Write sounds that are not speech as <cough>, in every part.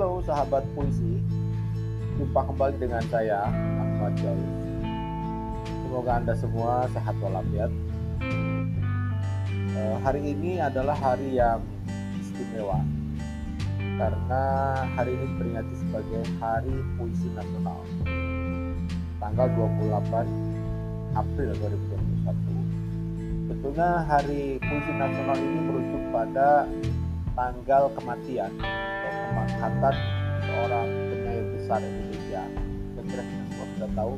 Halo sahabat puisi, jumpa kembali dengan saya Ahmad Jauh. Semoga anda semua sehat walafiat. Eh, hari ini adalah hari yang istimewa karena hari ini diperingati sebagai Hari Puisi Nasional, tanggal 28 April 2021. Tentunya Hari Puisi Nasional ini merujuk pada tanggal kematian pengangkatan seorang penyair besar Indonesia. Saya kira kita semua sudah tahu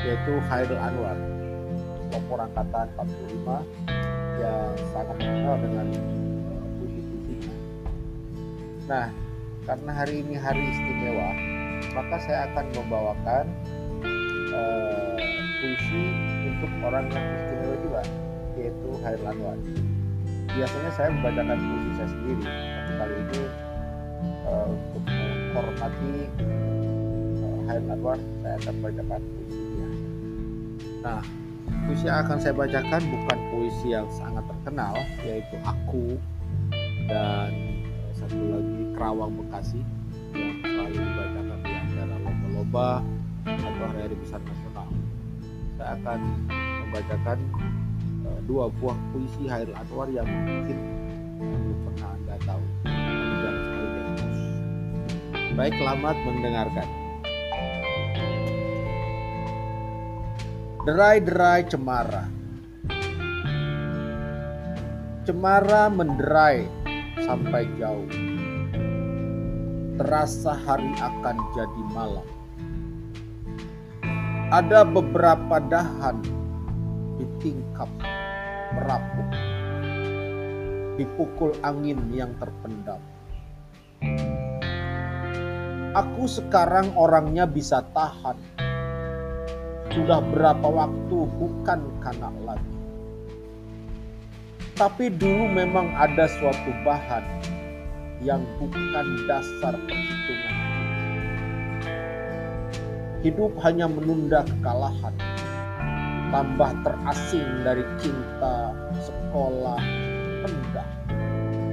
yaitu Hairul Anwar pelopor angkatan 45 yang sangat terkenal dengan uh, puisi-puisinya. Nah karena hari ini hari istimewa maka saya akan membawakan uh, puisi untuk orang yang istimewa juga yaitu Hairul Anwar. Biasanya saya membacakan puisi saya sendiri tapi kali ini menghormati uh, Hayat Anwar saya akan bacakan puisinya. Nah puisi yang akan saya bacakan bukan puisi yang sangat terkenal yaitu Aku dan uh, satu lagi Kerawang Bekasi yang selalu dibacakan di antara lomba-lomba atau hari-hari besar nasional. Saya akan membacakan uh, dua buah puisi Hairul Anwar yang mungkin belum pernah Baik, selamat mendengarkan. Derai-derai cemara. Cemara menderai sampai jauh. Terasa hari akan jadi malam. Ada beberapa dahan di tingkap merapuh. Dipukul angin yang terpendam Aku sekarang orangnya bisa tahan. Sudah berapa waktu bukan kanak lagi. Tapi dulu memang ada suatu bahan yang bukan dasar perhitungan. Hidup hanya menunda kekalahan. Tambah terasing dari cinta, sekolah, rendah,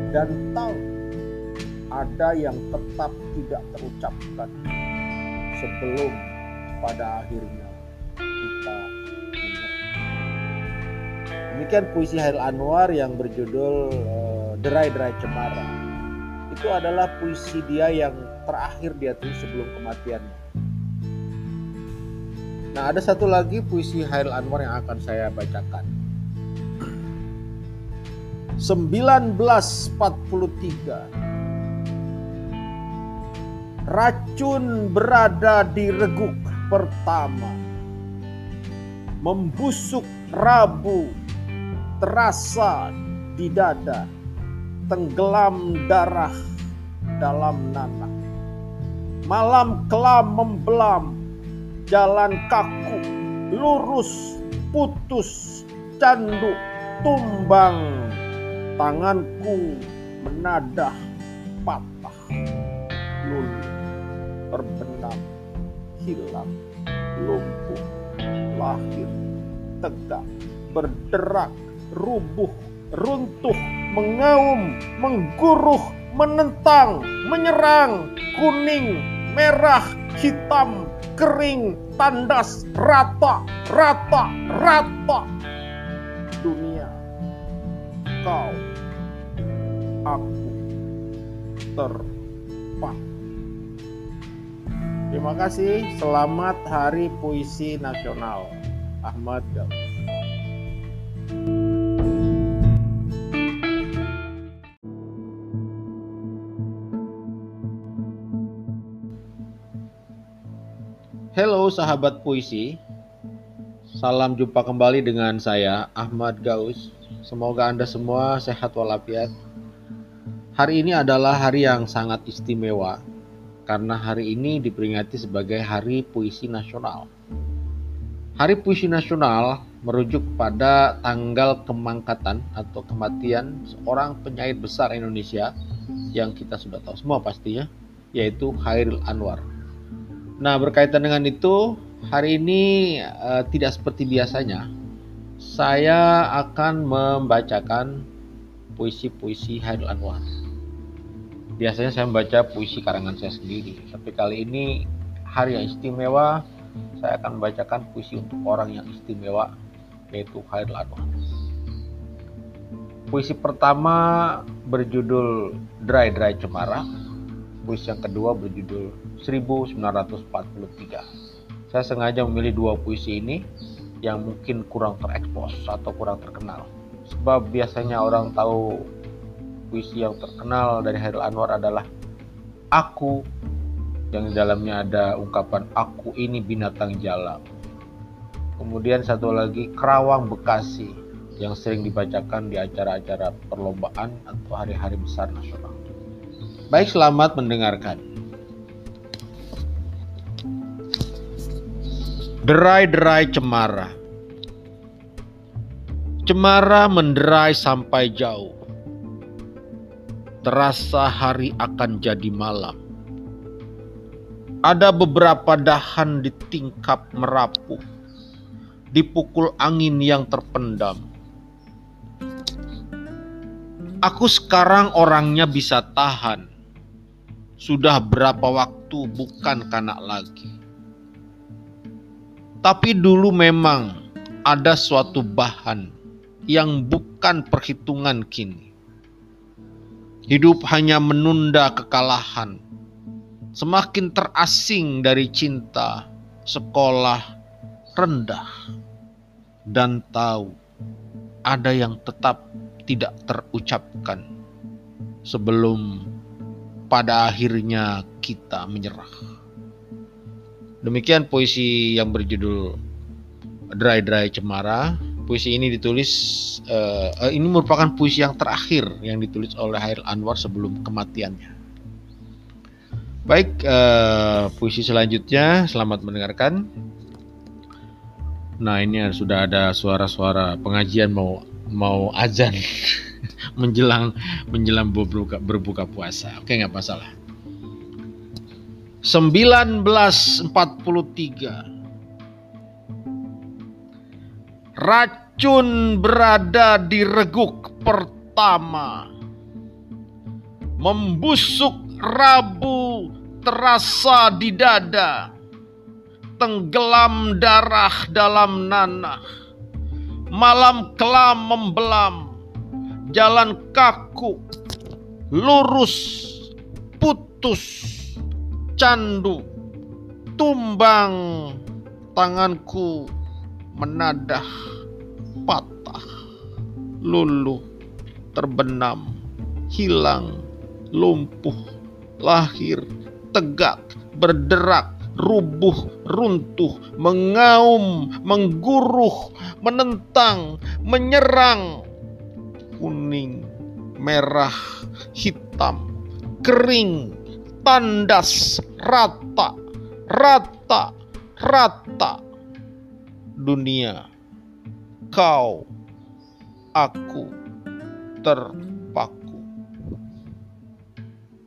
dan tahu ada yang tetap tidak terucapkan sebelum pada akhirnya kita menyerah. Demikian puisi Hairul Anwar yang berjudul Derai-derai Cemara. Itu adalah puisi dia yang terakhir dia tulis sebelum kematiannya. Nah, ada satu lagi puisi Hairul Anwar yang akan saya bacakan. <clears throat> 1943 Racun berada di reguk pertama. Membusuk rabu terasa di dada. Tenggelam darah dalam nanah. Malam kelam membelam. Jalan kaku, lurus, putus, candu, tumbang. Tanganku menadah patah luluh terbenam, hilang, lumpuh, lahir, tegak, berderak, rubuh, runtuh, mengaum, mengguruh, menentang, menyerang, kuning, merah, hitam, kering, tandas, rata, rata, rata. Dunia, kau, aku, terpak. Terima kasih. Selamat Hari Puisi Nasional. Ahmad Gaus. Halo sahabat puisi. Salam jumpa kembali dengan saya Ahmad Gaus. Semoga Anda semua sehat walafiat. Hari ini adalah hari yang sangat istimewa karena hari ini diperingati sebagai Hari Puisi Nasional. Hari Puisi Nasional merujuk pada tanggal kemangkatan atau kematian seorang penyair besar Indonesia yang kita sudah tahu semua pastinya, yaitu Hairil Anwar. Nah, berkaitan dengan itu, hari ini uh, tidak seperti biasanya. Saya akan membacakan puisi-puisi Hairil Anwar. Biasanya saya membaca puisi karangan saya sendiri, tapi kali ini hari yang istimewa, saya akan membacakan puisi untuk orang yang istimewa, yaitu Khairul Anwar. Puisi pertama berjudul Dry Dry Cemara. Puisi yang kedua berjudul 1943. Saya sengaja memilih dua puisi ini yang mungkin kurang terekspos atau kurang terkenal. Sebab biasanya orang tahu puisi yang terkenal dari Hairul Anwar adalah Aku yang di dalamnya ada ungkapan aku ini binatang jalan. Kemudian satu lagi Kerawang Bekasi yang sering dibacakan di acara-acara perlombaan atau hari-hari besar nasional. Baik, selamat mendengarkan. Derai-derai cemara. Cemara menderai sampai jauh terasa hari akan jadi malam. Ada beberapa dahan di tingkap merapuh, dipukul angin yang terpendam. Aku sekarang orangnya bisa tahan. Sudah berapa waktu bukan kanak lagi. Tapi dulu memang ada suatu bahan yang bukan perhitungan kini Hidup hanya menunda kekalahan. Semakin terasing dari cinta, sekolah rendah, dan tahu ada yang tetap tidak terucapkan sebelum pada akhirnya kita menyerah. Demikian puisi yang berjudul Dry Dry Cemara puisi ini ditulis uh, uh, ini merupakan puisi yang terakhir yang ditulis oleh Hairil Anwar sebelum kematiannya. Baik, uh, puisi selanjutnya selamat mendengarkan. Nah, ini sudah ada suara-suara pengajian mau mau azan <laughs> menjelang menjelang berbuka, berbuka puasa. Oke, nggak masalah. 1943 Racun berada di reguk pertama. Membusuk rabu terasa di dada. Tenggelam darah dalam nanah. Malam kelam membelam. Jalan kaku. Lurus. Putus. Candu. Tumbang. Tanganku menadah, patah, luluh, terbenam, hilang, lumpuh, lahir, tegak, berderak, rubuh, runtuh, mengaum, mengguruh, menentang, menyerang, kuning, merah, hitam, kering, tandas, rata, rata, rata, dunia. Kau, aku terpaku.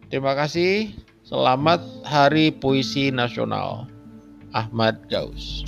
Terima kasih. Selamat Hari Puisi Nasional. Ahmad Gaus.